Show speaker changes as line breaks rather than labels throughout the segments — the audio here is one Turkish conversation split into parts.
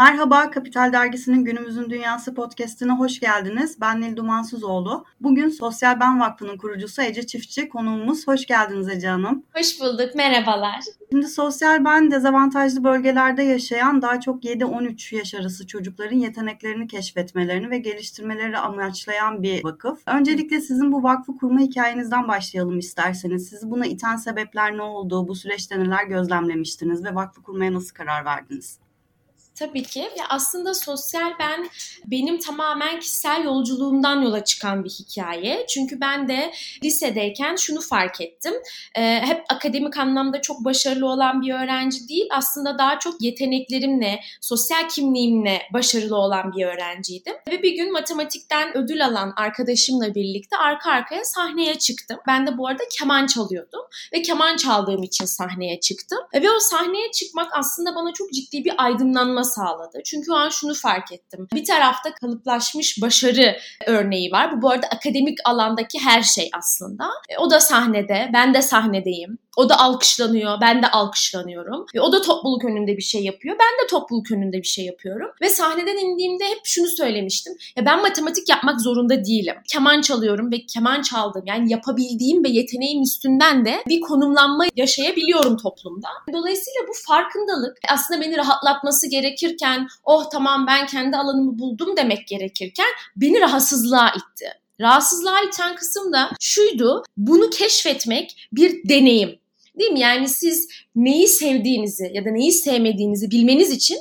Merhaba, Kapital Dergisi'nin Günümüzün Dünyası podcastine hoş geldiniz. Ben Nil Dumansızoğlu. Bugün Sosyal Ben Vakfı'nın kurucusu Ece Çiftçi konuğumuz. Hoş geldiniz Ece Hanım.
Hoş bulduk, merhabalar.
Şimdi Sosyal Ben dezavantajlı bölgelerde yaşayan daha çok 7-13 yaş arası çocukların yeteneklerini keşfetmelerini ve geliştirmeleri amaçlayan bir vakıf. Öncelikle sizin bu vakfı kurma hikayenizden başlayalım isterseniz. Sizi buna iten sebepler ne oldu? Bu süreçte neler gözlemlemiştiniz ve vakfı kurmaya nasıl karar verdiniz?
Tabii ki. Ya aslında sosyal ben benim tamamen kişisel yolculuğumdan yola çıkan bir hikaye. Çünkü ben de lisedeyken şunu fark ettim. Ee, hep akademik anlamda çok başarılı olan bir öğrenci değil. Aslında daha çok yeteneklerimle, sosyal kimliğimle başarılı olan bir öğrenciydim. Ve bir gün matematikten ödül alan arkadaşımla birlikte arka arkaya sahneye çıktım. Ben de bu arada keman çalıyordum. Ve keman çaldığım için sahneye çıktım. Ve o sahneye çıkmak aslında bana çok ciddi bir aydınlanma sağladı. Çünkü o an şunu fark ettim. Bir tarafta kalıplaşmış başarı örneği var. Bu bu arada akademik alandaki her şey aslında. E, o da sahnede, ben de sahnedeyim. O da alkışlanıyor, ben de alkışlanıyorum. Ve o da topluluk önünde bir şey yapıyor, ben de topluluk önünde bir şey yapıyorum. Ve sahneden indiğimde hep şunu söylemiştim. Ya ben matematik yapmak zorunda değilim. Keman çalıyorum ve keman çaldım. Yani yapabildiğim ve yeteneğim üstünden de bir konumlanma yaşayabiliyorum toplumda. Dolayısıyla bu farkındalık aslında beni rahatlatması gerekirken, oh tamam ben kendi alanımı buldum demek gerekirken beni rahatsızlığa itti. Rahatsızlığa iten kısım da şuydu. Bunu keşfetmek bir deneyim. Değil mi? Yani siz neyi sevdiğinizi ya da neyi sevmediğinizi bilmeniz için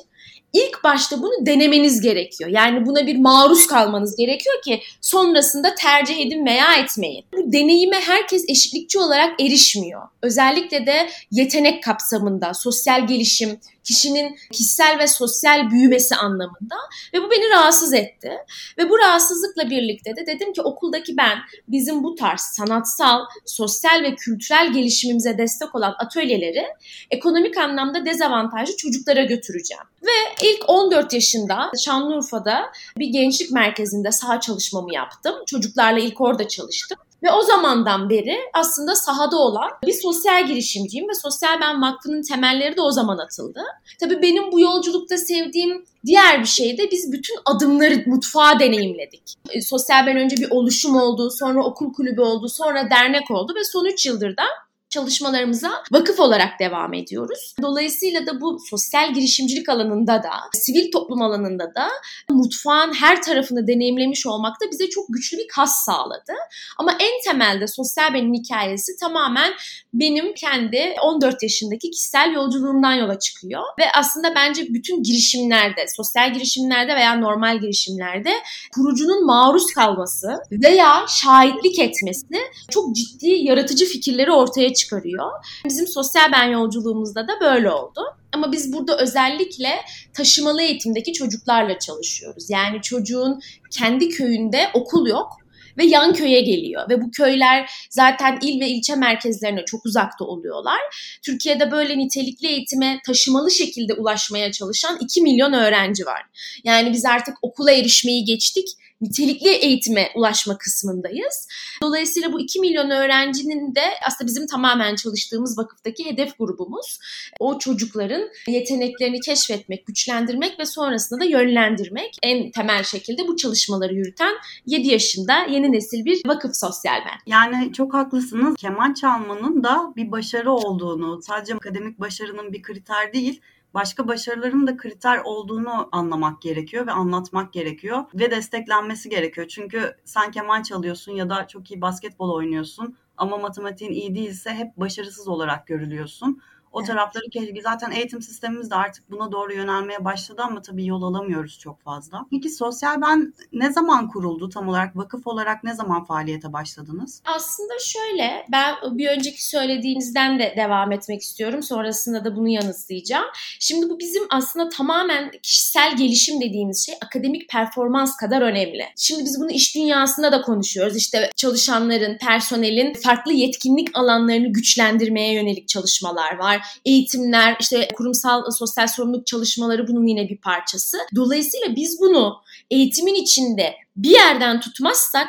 ilk başta bunu denemeniz gerekiyor. Yani buna bir maruz kalmanız gerekiyor ki sonrasında tercih edin veya etmeyin. Bu deneyime herkes eşitlikçi olarak erişmiyor. Özellikle de yetenek kapsamında, sosyal gelişim, kişinin kişisel ve sosyal büyümesi anlamında ve bu beni rahatsız etti. Ve bu rahatsızlıkla birlikte de dedim ki okuldaki ben bizim bu tarz sanatsal, sosyal ve kültürel gelişimimize destek olan atölyeleri ekonomik anlamda dezavantajlı çocuklara götüreceğim. Ve ilk 14 yaşında Şanlıurfa'da bir gençlik merkezinde sağ çalışmamı yaptım. Çocuklarla ilk orada çalıştım. Ve o zamandan beri aslında sahada olan bir sosyal girişimciyim ve Sosyal Ben Vakfı'nın temelleri de o zaman atıldı. Tabii benim bu yolculukta sevdiğim diğer bir şey de biz bütün adımları mutfağa deneyimledik. E, Sosyal Ben önce bir oluşum oldu, sonra okul kulübü oldu, sonra dernek oldu ve son 3 yıldır da çalışmalarımıza vakıf olarak devam ediyoruz. Dolayısıyla da bu sosyal girişimcilik alanında da, sivil toplum alanında da mutfağın her tarafını deneyimlemiş olmak da bize çok güçlü bir kas sağladı. Ama en temelde sosyal benim hikayesi tamamen benim kendi 14 yaşındaki kişisel yolculuğumdan yola çıkıyor. Ve aslında bence bütün girişimlerde, sosyal girişimlerde veya normal girişimlerde kurucunun maruz kalması veya şahitlik etmesi çok ciddi yaratıcı fikirleri ortaya çıkarıyor. Bizim sosyal ben yolculuğumuzda da böyle oldu. Ama biz burada özellikle taşımalı eğitimdeki çocuklarla çalışıyoruz. Yani çocuğun kendi köyünde okul yok ve yan köye geliyor ve bu köyler zaten il ve ilçe merkezlerine çok uzakta oluyorlar. Türkiye'de böyle nitelikli eğitime taşımalı şekilde ulaşmaya çalışan 2 milyon öğrenci var. Yani biz artık okula erişmeyi geçtik nitelikli eğitime ulaşma kısmındayız. Dolayısıyla bu 2 milyon öğrencinin de aslında bizim tamamen çalıştığımız vakıftaki hedef grubumuz. O çocukların yeteneklerini keşfetmek, güçlendirmek ve sonrasında da yönlendirmek. En temel şekilde bu çalışmaları yürüten 7 yaşında yeni nesil bir vakıf sosyal ben.
Yani çok haklısınız. Keman çalmanın da bir başarı olduğunu, sadece akademik başarının bir kriter değil, başka başarıların da kriter olduğunu anlamak gerekiyor ve anlatmak gerekiyor ve desteklenmesi gerekiyor. Çünkü sen keman çalıyorsun ya da çok iyi basketbol oynuyorsun ama matematiğin iyi değilse hep başarısız olarak görülüyorsun. O evet. tarafları keşke zaten eğitim sistemimiz de artık buna doğru yönelmeye başladı ama tabii yol alamıyoruz çok fazla. Peki sosyal ben ne zaman kuruldu tam olarak vakıf olarak ne zaman faaliyete başladınız?
Aslında şöyle ben bir önceki söylediğinizden de devam etmek istiyorum. Sonrasında da bunu yanıtlayacağım. Şimdi bu bizim aslında tamamen kişisel gelişim dediğimiz şey akademik performans kadar önemli. Şimdi biz bunu iş dünyasında da konuşuyoruz. İşte çalışanların, personelin farklı yetkinlik alanlarını güçlendirmeye yönelik çalışmalar var eğitimler, işte kurumsal sosyal sorumluluk çalışmaları bunun yine bir parçası. Dolayısıyla biz bunu eğitimin içinde bir yerden tutmazsak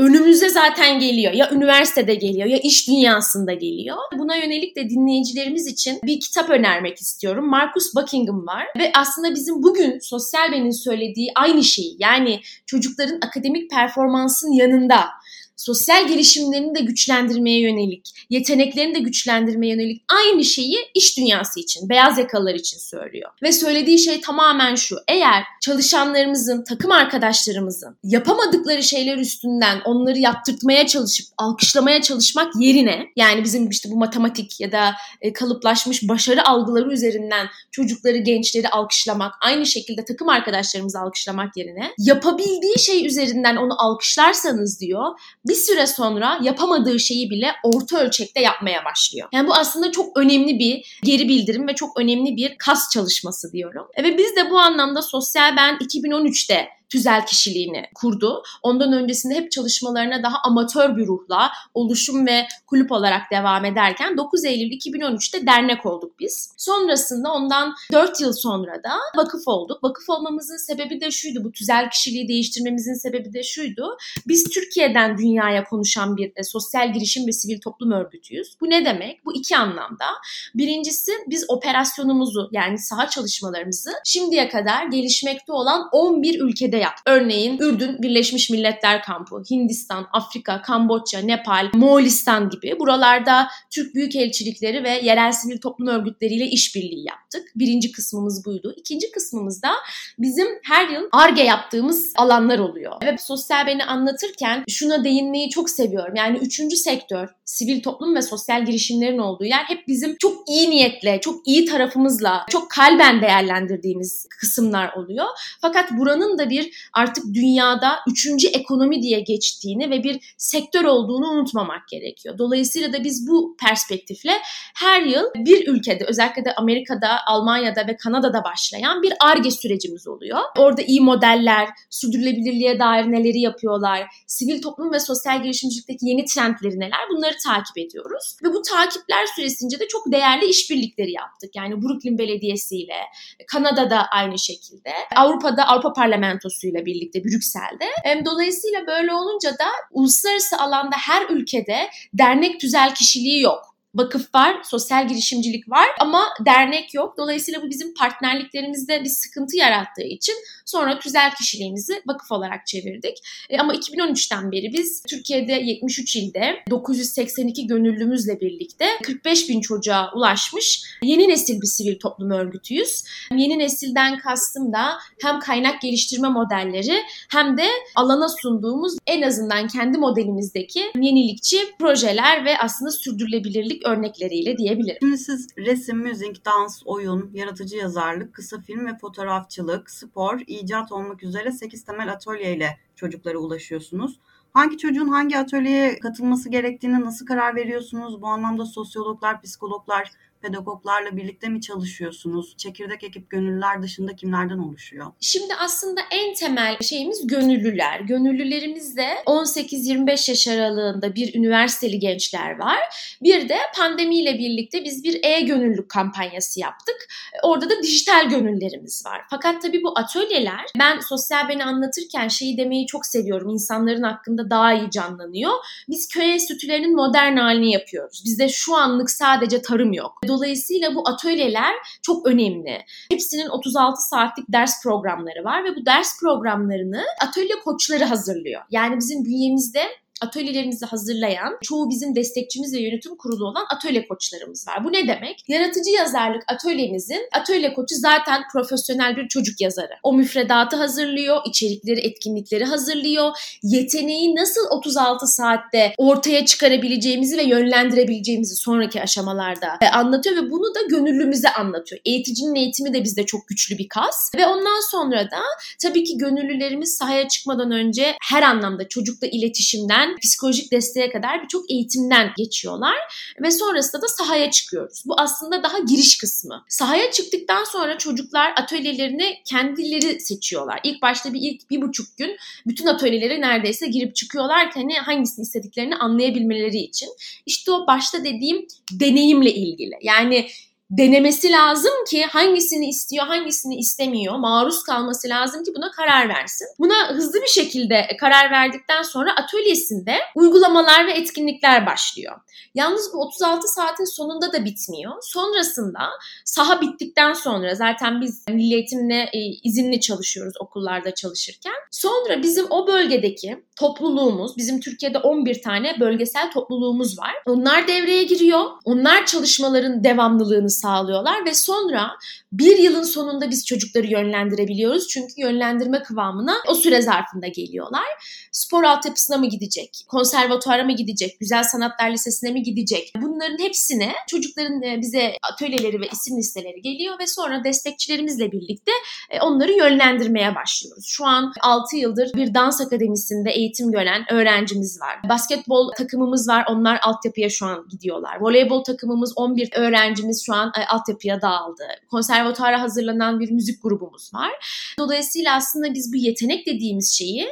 önümüze zaten geliyor. Ya üniversitede geliyor ya iş dünyasında geliyor. Buna yönelik de dinleyicilerimiz için bir kitap önermek istiyorum. Marcus Buckingham var ve aslında bizim bugün sosyal benin söylediği aynı şeyi yani çocukların akademik performansın yanında sosyal gelişimlerini de güçlendirmeye yönelik, yeteneklerini de güçlendirmeye yönelik aynı şeyi iş dünyası için, beyaz yakalılar için söylüyor. Ve söylediği şey tamamen şu. Eğer çalışanlarımızın, takım arkadaşlarımızın yapamadıkları şeyler üstünden onları yaptırtmaya çalışıp alkışlamaya çalışmak yerine yani bizim işte bu matematik ya da e, kalıplaşmış başarı algıları üzerinden çocukları, gençleri alkışlamak, aynı şekilde takım arkadaşlarımızı alkışlamak yerine yapabildiği şey üzerinden onu alkışlarsanız diyor bir süre sonra yapamadığı şeyi bile orta ölçekte yapmaya başlıyor. Yani bu aslında çok önemli bir geri bildirim ve çok önemli bir kas çalışması diyorum. Ve biz de bu anlamda sosyal ben 2013'te tüzel kişiliğini kurdu. Ondan öncesinde hep çalışmalarına daha amatör bir ruhla oluşum ve kulüp olarak devam ederken 9 Eylül 2013'te dernek olduk biz. Sonrasında ondan 4 yıl sonra da vakıf olduk. Vakıf olmamızın sebebi de şuydu. Bu tüzel kişiliği değiştirmemizin sebebi de şuydu. Biz Türkiye'den dünyaya konuşan bir e, sosyal girişim ve sivil toplum örgütüyüz. Bu ne demek? Bu iki anlamda. Birincisi biz operasyonumuzu yani saha çalışmalarımızı şimdiye kadar gelişmekte olan 11 ülkede yap. Örneğin Ürdün Birleşmiş Milletler Kampı, Hindistan, Afrika, Kamboçya, Nepal, Moğolistan gibi buralarda Türk Büyükelçilikleri ve yerel sivil toplum örgütleriyle işbirliği yaptık. Birinci kısmımız buydu. İkinci kısmımız da bizim her yıl ARGE yaptığımız alanlar oluyor. Ve sosyal beni anlatırken şuna değinmeyi çok seviyorum. Yani üçüncü sektör, sivil toplum ve sosyal girişimlerin olduğu yer hep bizim çok iyi niyetle, çok iyi tarafımızla, çok kalben değerlendirdiğimiz kısımlar oluyor. Fakat buranın da bir artık dünyada üçüncü ekonomi diye geçtiğini ve bir sektör olduğunu unutmamak gerekiyor. Dolayısıyla da biz bu perspektifle her yıl bir ülkede özellikle de Amerika'da, Almanya'da ve Kanada'da başlayan bir ARGE sürecimiz oluyor. Orada iyi modeller, sürdürülebilirliğe dair neleri yapıyorlar, sivil toplum ve sosyal girişimcilikteki yeni trendleri neler bunları takip ediyoruz. Ve bu takipler süresince de çok değerli işbirlikleri yaptık. Yani Brooklyn Belediyesi ile, Kanada'da aynı şekilde, Avrupa'da Avrupa Parlamentosu ile birlikte Brüksel'de. Dolayısıyla böyle olunca da uluslararası alanda her ülkede dernek tüzel kişiliği yok vakıf var, sosyal girişimcilik var ama dernek yok. Dolayısıyla bu bizim partnerliklerimizde bir sıkıntı yarattığı için sonra tüzel kişiliğimizi vakıf olarak çevirdik. E, ama 2013'ten beri biz Türkiye'de 73 ilde 982 gönüllümüzle birlikte 45 bin çocuğa ulaşmış yeni nesil bir sivil toplum örgütüyüz. Yeni nesilden kastım da hem kaynak geliştirme modelleri hem de alana sunduğumuz en azından kendi modelimizdeki yenilikçi projeler ve aslında sürdürülebilirlik örnekleriyle diyebilirim.
Şimdi siz resim, müzik, dans, oyun, yaratıcı yazarlık, kısa film ve fotoğrafçılık, spor, icat olmak üzere 8 temel atölye ile çocuklara ulaşıyorsunuz. Hangi çocuğun hangi atölyeye katılması gerektiğini nasıl karar veriyorsunuz? Bu anlamda sosyologlar, psikologlar pedagoglarla birlikte mi çalışıyorsunuz? Çekirdek ekip gönüllüler dışında kimlerden oluşuyor?
Şimdi aslında en temel şeyimiz gönüllüler. Gönüllülerimiz de 18-25 yaş aralığında bir üniversiteli gençler var. Bir de pandemiyle birlikte biz bir e-gönüllülük kampanyası yaptık. Orada da dijital gönüllerimiz var. Fakat tabii bu atölyeler ben sosyal beni anlatırken şeyi demeyi çok seviyorum. İnsanların hakkında daha iyi canlanıyor. Biz köy enstitülerinin modern halini yapıyoruz. Bizde şu anlık sadece tarım yok. Dolayısıyla bu atölyeler çok önemli. Hepsinin 36 saatlik ders programları var ve bu ders programlarını atölye koçları hazırlıyor. Yani bizim bünyemizde atölyelerimizi hazırlayan, çoğu bizim destekçimiz ve yönetim kurulu olan atölye koçlarımız var. Bu ne demek? Yaratıcı yazarlık atölyemizin atölye koçu zaten profesyonel bir çocuk yazarı. O müfredatı hazırlıyor, içerikleri, etkinlikleri hazırlıyor. Yeteneği nasıl 36 saatte ortaya çıkarabileceğimizi ve yönlendirebileceğimizi sonraki aşamalarda e, anlatıyor ve bunu da gönüllümüze anlatıyor. Eğiticinin eğitimi de bizde çok güçlü bir kas. Ve ondan sonra da tabii ki gönüllülerimiz sahaya çıkmadan önce her anlamda çocukla iletişimden psikolojik desteğe kadar birçok eğitimden geçiyorlar ve sonrasında da sahaya çıkıyoruz. Bu aslında daha giriş kısmı. Sahaya çıktıktan sonra çocuklar atölyelerini kendileri seçiyorlar. İlk başta bir ilk bir buçuk gün bütün atölyelere neredeyse girip çıkıyorlar ki hani hangisini istediklerini anlayabilmeleri için. İşte o başta dediğim deneyimle ilgili. Yani denemesi lazım ki hangisini istiyor, hangisini istemiyor, maruz kalması lazım ki buna karar versin. Buna hızlı bir şekilde karar verdikten sonra atölyesinde uygulamalar ve etkinlikler başlıyor. Yalnız bu 36 saatin sonunda da bitmiyor. Sonrasında saha bittikten sonra zaten biz milli eğitimle e, izinli çalışıyoruz okullarda çalışırken. Sonra bizim o bölgedeki topluluğumuz, bizim Türkiye'de 11 tane bölgesel topluluğumuz var. Onlar devreye giriyor. Onlar çalışmaların devamlılığını sağlıyorlar ve sonra bir yılın sonunda biz çocukları yönlendirebiliyoruz. Çünkü yönlendirme kıvamına o süre zarfında geliyorlar. Spor altyapısına mı gidecek? Konservatuara mı gidecek? Güzel Sanatlar Lisesi'ne mi gidecek? Bunların hepsine çocukların e, bize atölyeleri ve isim listeleri geliyor ve sonra destekçilerimizle birlikte e, onları yönlendirmeye başlıyoruz. Şu an 6 yıldır bir dans akademisinde eğitim gören öğrencimiz var. Basketbol takımımız var. Onlar altyapıya şu an gidiyorlar. Voleybol takımımız 11 öğrencimiz şu an e, altyapıya dağıldı. Konservatuara hazırlanan bir müzik grubumuz var. Dolayısıyla aslında biz bu yetenek dediğimiz şeyi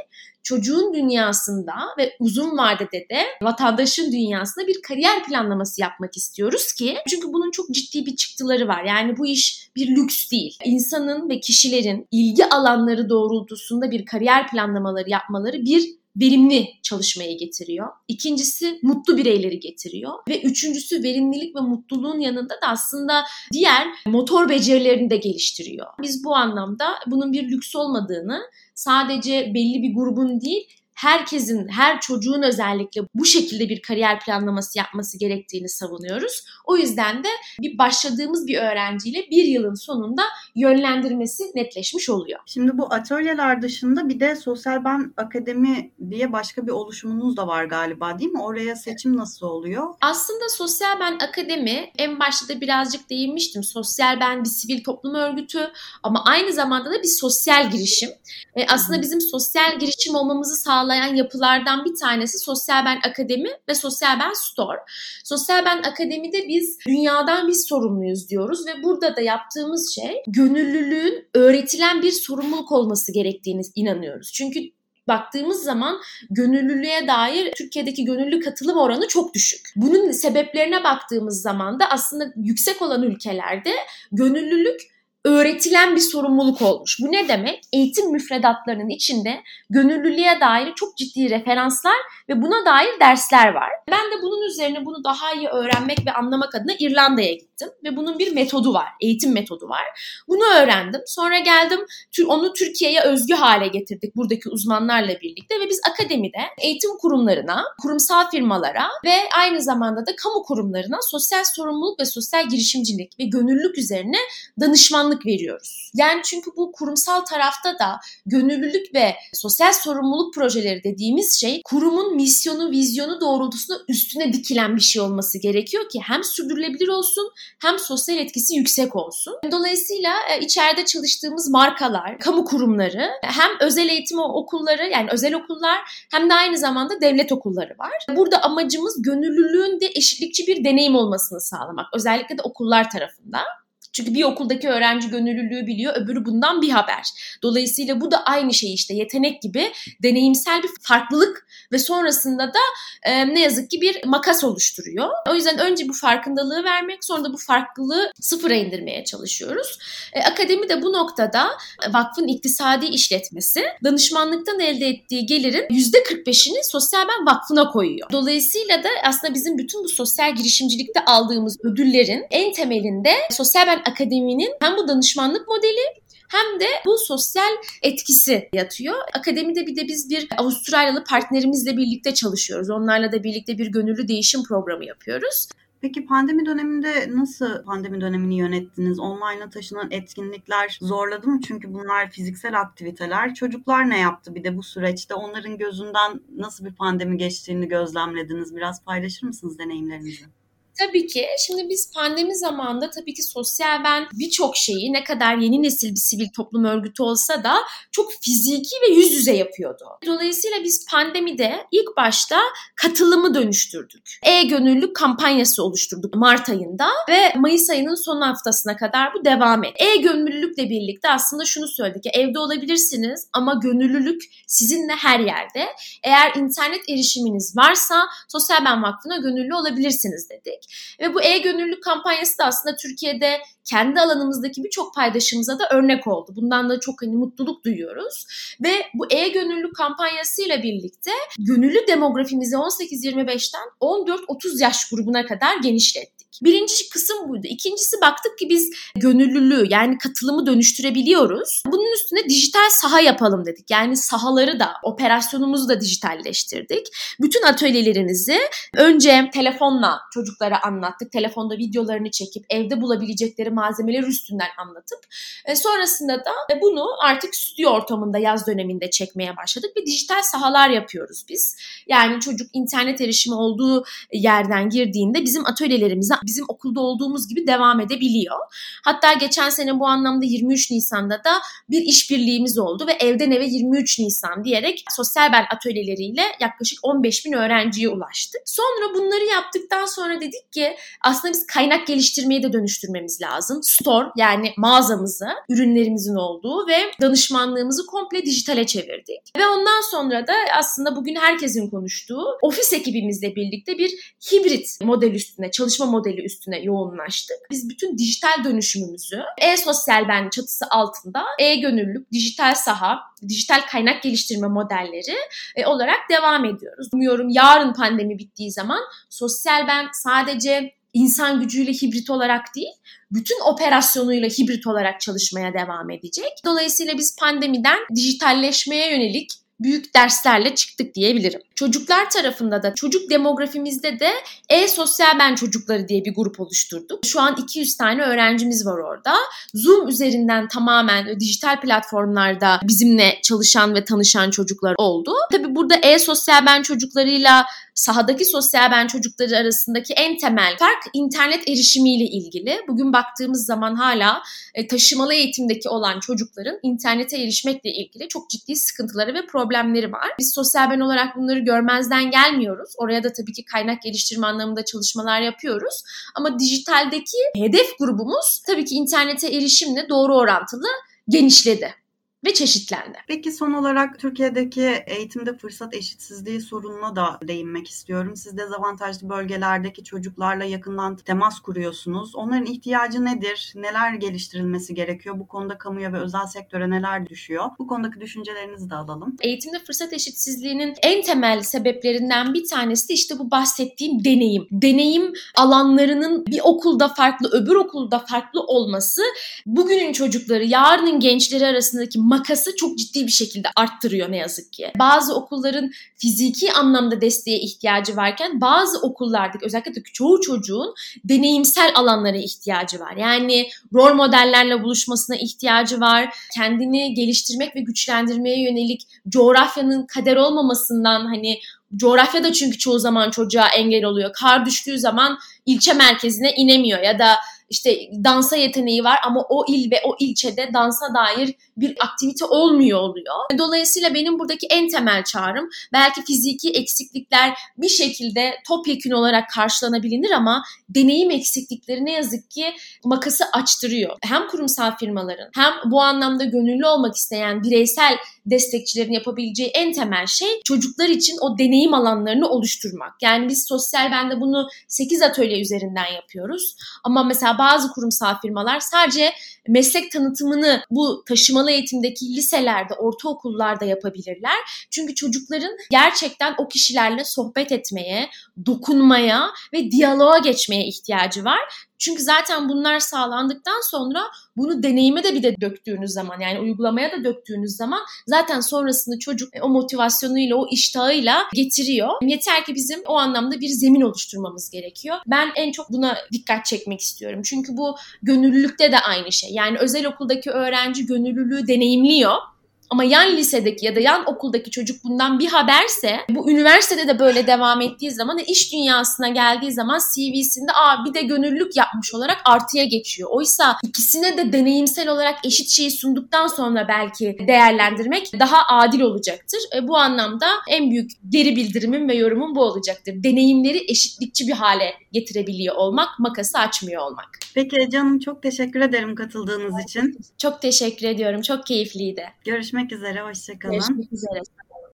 çocuğun dünyasında ve uzun vadede de vatandaşın dünyasında bir kariyer planlaması yapmak istiyoruz ki çünkü bunun çok ciddi bir çıktıları var. Yani bu iş bir lüks değil. İnsanın ve kişilerin ilgi alanları doğrultusunda bir kariyer planlamaları yapmaları bir verimli çalışmayı getiriyor. İkincisi mutlu bireyleri getiriyor ve üçüncüsü verimlilik ve mutluluğun yanında da aslında diğer motor becerilerini de geliştiriyor. Biz bu anlamda bunun bir lüks olmadığını sadece belli bir grubun değil herkesin, her çocuğun özellikle bu şekilde bir kariyer planlaması yapması gerektiğini savunuyoruz. O yüzden de bir başladığımız bir öğrenciyle bir yılın sonunda yönlendirmesi netleşmiş oluyor.
Şimdi bu atölyeler dışında bir de Sosyal Ben Akademi diye başka bir oluşumunuz da var galiba değil mi? Oraya seçim nasıl oluyor?
Aslında Sosyal Ben Akademi en başta da birazcık değinmiştim. Sosyal Ben bir sivil toplum örgütü ama aynı zamanda da bir sosyal girişim. E, aslında bizim sosyal girişim olmamızı sağlayan yapılardan bir tanesi Sosyal Ben Akademi ve Sosyal Ben Store. Sosyal Ben Akademi'de biz dünyadan biz sorumluyuz diyoruz ve burada da yaptığımız şey gönüllülüğün öğretilen bir sorumluluk olması gerektiğini inanıyoruz. Çünkü baktığımız zaman gönüllülüğe dair Türkiye'deki gönüllü katılım oranı çok düşük. Bunun sebeplerine baktığımız zaman da aslında yüksek olan ülkelerde gönüllülük öğretilen bir sorumluluk olmuş. Bu ne demek? Eğitim müfredatlarının içinde gönüllülüğe dair çok ciddi referanslar ve buna dair dersler var. Ben de bunun üzerine bunu daha iyi öğrenmek ve anlamak adına İrlanda'ya gittim ve bunun bir metodu var, eğitim metodu var. Bunu öğrendim. Sonra geldim onu Türkiye'ye özgü hale getirdik buradaki uzmanlarla birlikte ve biz akademide eğitim kurumlarına, kurumsal firmalara ve aynı zamanda da kamu kurumlarına sosyal sorumluluk ve sosyal girişimcilik ve gönüllülük üzerine danışmanlık veriyoruz. Yani çünkü bu kurumsal tarafta da gönüllülük ve sosyal sorumluluk projeleri dediğimiz şey kurumun misyonu, vizyonu doğrultusunda üstüne dikilen bir şey olması gerekiyor ki hem sürdürülebilir olsun hem sosyal etkisi yüksek olsun. Dolayısıyla e, içeride çalıştığımız markalar, kamu kurumları, hem özel eğitim okulları yani özel okullar hem de aynı zamanda devlet okulları var. Burada amacımız gönüllülüğün de eşitlikçi bir deneyim olmasını sağlamak. Özellikle de okullar tarafından. Çünkü bir okuldaki öğrenci gönüllülüğü biliyor, öbürü bundan bir haber. Dolayısıyla bu da aynı şey işte yetenek gibi deneyimsel bir farklılık ve sonrasında da e, ne yazık ki bir makas oluşturuyor. O yüzden önce bu farkındalığı vermek, sonra da bu farklılığı sıfıra indirmeye çalışıyoruz. E, akademi de bu noktada vakfın iktisadi işletmesi danışmanlıktan elde ettiği gelirin %45'ini Sosyal Ben Vakfı'na koyuyor. Dolayısıyla da aslında bizim bütün bu sosyal girişimcilikte aldığımız ödüllerin en temelinde Sosyal Ben Akademi'nin hem bu danışmanlık modeli hem de bu sosyal etkisi yatıyor. Akademide bir de biz bir Avustralyalı partnerimizle birlikte çalışıyoruz. Onlarla da birlikte bir gönüllü değişim programı yapıyoruz.
Peki pandemi döneminde nasıl pandemi dönemini yönettiniz? Online'a taşınan etkinlikler zorladı mı? Çünkü bunlar fiziksel aktiviteler. Çocuklar ne yaptı bir de bu süreçte? Onların gözünden nasıl bir pandemi geçtiğini gözlemlediniz? Biraz paylaşır mısınız deneyimlerinizi?
Tabii ki. Şimdi biz pandemi zamanında tabii ki sosyal ben birçok şeyi ne kadar yeni nesil bir sivil toplum örgütü olsa da çok fiziki ve yüz yüze yapıyordu. Dolayısıyla biz pandemide ilk başta katılımı dönüştürdük. E-gönüllülük kampanyası oluşturduk Mart ayında ve Mayıs ayının son haftasına kadar bu devam etti. E-gönüllülükle birlikte aslında şunu söyledik ki evde olabilirsiniz ama gönüllülük sizinle her yerde. Eğer internet erişiminiz varsa Sosyal Ben Vakfı'na gönüllü olabilirsiniz dedik. Ve bu e-gönüllülük kampanyası da aslında Türkiye'de kendi alanımızdaki birçok paydaşımıza da örnek oldu. Bundan da çok hani mutluluk duyuyoruz. Ve bu e-gönüllülük kampanyasıyla birlikte gönüllü demografimizi 18-25'ten 14-30 yaş grubuna kadar genişlettik. Birinci kısım buydu. İkincisi baktık ki biz gönüllülüğü yani katılımı dönüştürebiliyoruz. Bunun üstüne dijital saha yapalım dedik. Yani sahaları da operasyonumuzu da dijitalleştirdik. Bütün atölyelerimizi önce telefonla çocuklara anlattık. Telefonda videolarını çekip evde bulabilecekleri malzemeler üstünden anlatıp e, sonrasında da bunu artık stüdyo ortamında yaz döneminde çekmeye başladık ve dijital sahalar yapıyoruz biz. Yani çocuk internet erişimi olduğu yerden girdiğinde bizim atölyelerimize bizim okulda olduğumuz gibi devam edebiliyor. Hatta geçen sene bu anlamda 23 Nisan'da da bir işbirliğimiz oldu ve evden eve 23 Nisan diyerek sosyal ben atölyeleriyle yaklaşık 15 bin öğrenciye ulaştık. Sonra bunları yaptıktan sonra dedik ki aslında biz kaynak geliştirmeyi de dönüştürmemiz lazım. Store yani mağazamızı, ürünlerimizin olduğu ve danışmanlığımızı komple dijitale çevirdik. Ve ondan sonra da aslında bugün herkesin konuştuğu ofis ekibimizle birlikte bir hibrit model üstüne, çalışma modeli modeli üstüne yoğunlaştık. Biz bütün dijital dönüşümümüzü e-sosyal ben çatısı altında e-gönüllülük, dijital saha, dijital kaynak geliştirme modelleri e, olarak devam ediyoruz. Umuyorum yarın pandemi bittiği zaman sosyal ben sadece insan gücüyle hibrit olarak değil, bütün operasyonuyla hibrit olarak çalışmaya devam edecek. Dolayısıyla biz pandemiden dijitalleşmeye yönelik büyük derslerle çıktık diyebilirim. Çocuklar tarafında da çocuk demografimizde de e-sosyal ben çocukları diye bir grup oluşturduk. Şu an 200 tane öğrencimiz var orada. Zoom üzerinden tamamen dijital platformlarda bizimle çalışan ve tanışan çocuklar oldu. Tabii burada e-sosyal ben çocuklarıyla sahadaki sosyal ben çocukları arasındaki en temel fark internet erişimiyle ilgili. Bugün baktığımız zaman hala e, taşımalı eğitimdeki olan çocukların internete erişmekle ilgili çok ciddi sıkıntıları ve problemleri var. Biz sosyal ben olarak bunları görmezden gelmiyoruz. Oraya da tabii ki kaynak geliştirme anlamında çalışmalar yapıyoruz. Ama dijitaldeki hedef grubumuz tabii ki internete erişimle doğru orantılı genişledi ve çeşitlendi.
Peki son olarak Türkiye'deki eğitimde fırsat eşitsizliği sorununa da değinmek istiyorum. Siz dezavantajlı bölgelerdeki çocuklarla yakından temas kuruyorsunuz. Onların ihtiyacı nedir? Neler geliştirilmesi gerekiyor? Bu konuda kamuya ve özel sektöre neler düşüyor? Bu konudaki düşüncelerinizi de alalım.
Eğitimde fırsat eşitsizliğinin en temel sebeplerinden bir tanesi de işte bu bahsettiğim deneyim. Deneyim alanlarının bir okulda farklı, öbür okulda farklı olması bugünün çocukları, yarının gençleri arasındaki makası çok ciddi bir şekilde arttırıyor ne yazık ki. Bazı okulların fiziki anlamda desteğe ihtiyacı varken bazı okullardaki özellikle de çoğu çocuğun deneyimsel alanlara ihtiyacı var. Yani rol modellerle buluşmasına ihtiyacı var. Kendini geliştirmek ve güçlendirmeye yönelik coğrafyanın kader olmamasından hani coğrafya da çünkü çoğu zaman çocuğa engel oluyor. Kar düştüğü zaman ilçe merkezine inemiyor ya da işte dansa yeteneği var ama o il ve o ilçede dansa dair bir aktivite olmuyor oluyor. Dolayısıyla benim buradaki en temel çağrım belki fiziki eksiklikler bir şekilde topyekün olarak karşılanabilir ama deneyim eksiklikleri ne yazık ki makası açtırıyor. Hem kurumsal firmaların hem bu anlamda gönüllü olmak isteyen bireysel destekçilerin yapabileceği en temel şey çocuklar için o deneyim alanlarını oluşturmak. Yani biz sosyal bende bunu 8 atölye üzerinden yapıyoruz. Ama mesela bazı kurumsal firmalar sadece meslek tanıtımını bu taşımalı eğitimdeki liselerde, ortaokullarda yapabilirler. Çünkü çocukların gerçekten o kişilerle sohbet etmeye, dokunmaya ve diyaloğa geçmeye ihtiyacı var. Çünkü zaten bunlar sağlandıktan sonra bunu deneyime de bir de döktüğünüz zaman yani uygulamaya da döktüğünüz zaman zaten sonrasında çocuk o motivasyonuyla, o iştahıyla getiriyor. Yeter ki bizim o anlamda bir zemin oluşturmamız gerekiyor. Ben en çok buna dikkat çekmek istiyorum. Çünkü bu gönüllülükte de aynı şey. Yani özel okuldaki öğrenci gönüllülüğü deneyimliyor ama yan lisedeki ya da yan okuldaki çocuk bundan bir haberse bu üniversitede de böyle devam ettiği zaman iş dünyasına geldiği zaman CV'sinde aa bir de gönüllülük yapmış olarak artıya geçiyor. Oysa ikisine de deneyimsel olarak eşit şeyi sunduktan sonra belki değerlendirmek daha adil olacaktır. E, bu anlamda en büyük geri bildirimim ve yorumum bu olacaktır. Deneyimleri eşitlikçi bir hale getirebiliyor olmak, makası açmıyor olmak.
Peki canım çok teşekkür ederim katıldığınız için.
Çok teşekkür ediyorum. Çok keyifliydi.
Görüşmek üzere. Hoşçakalın.
Görüşmek üzere.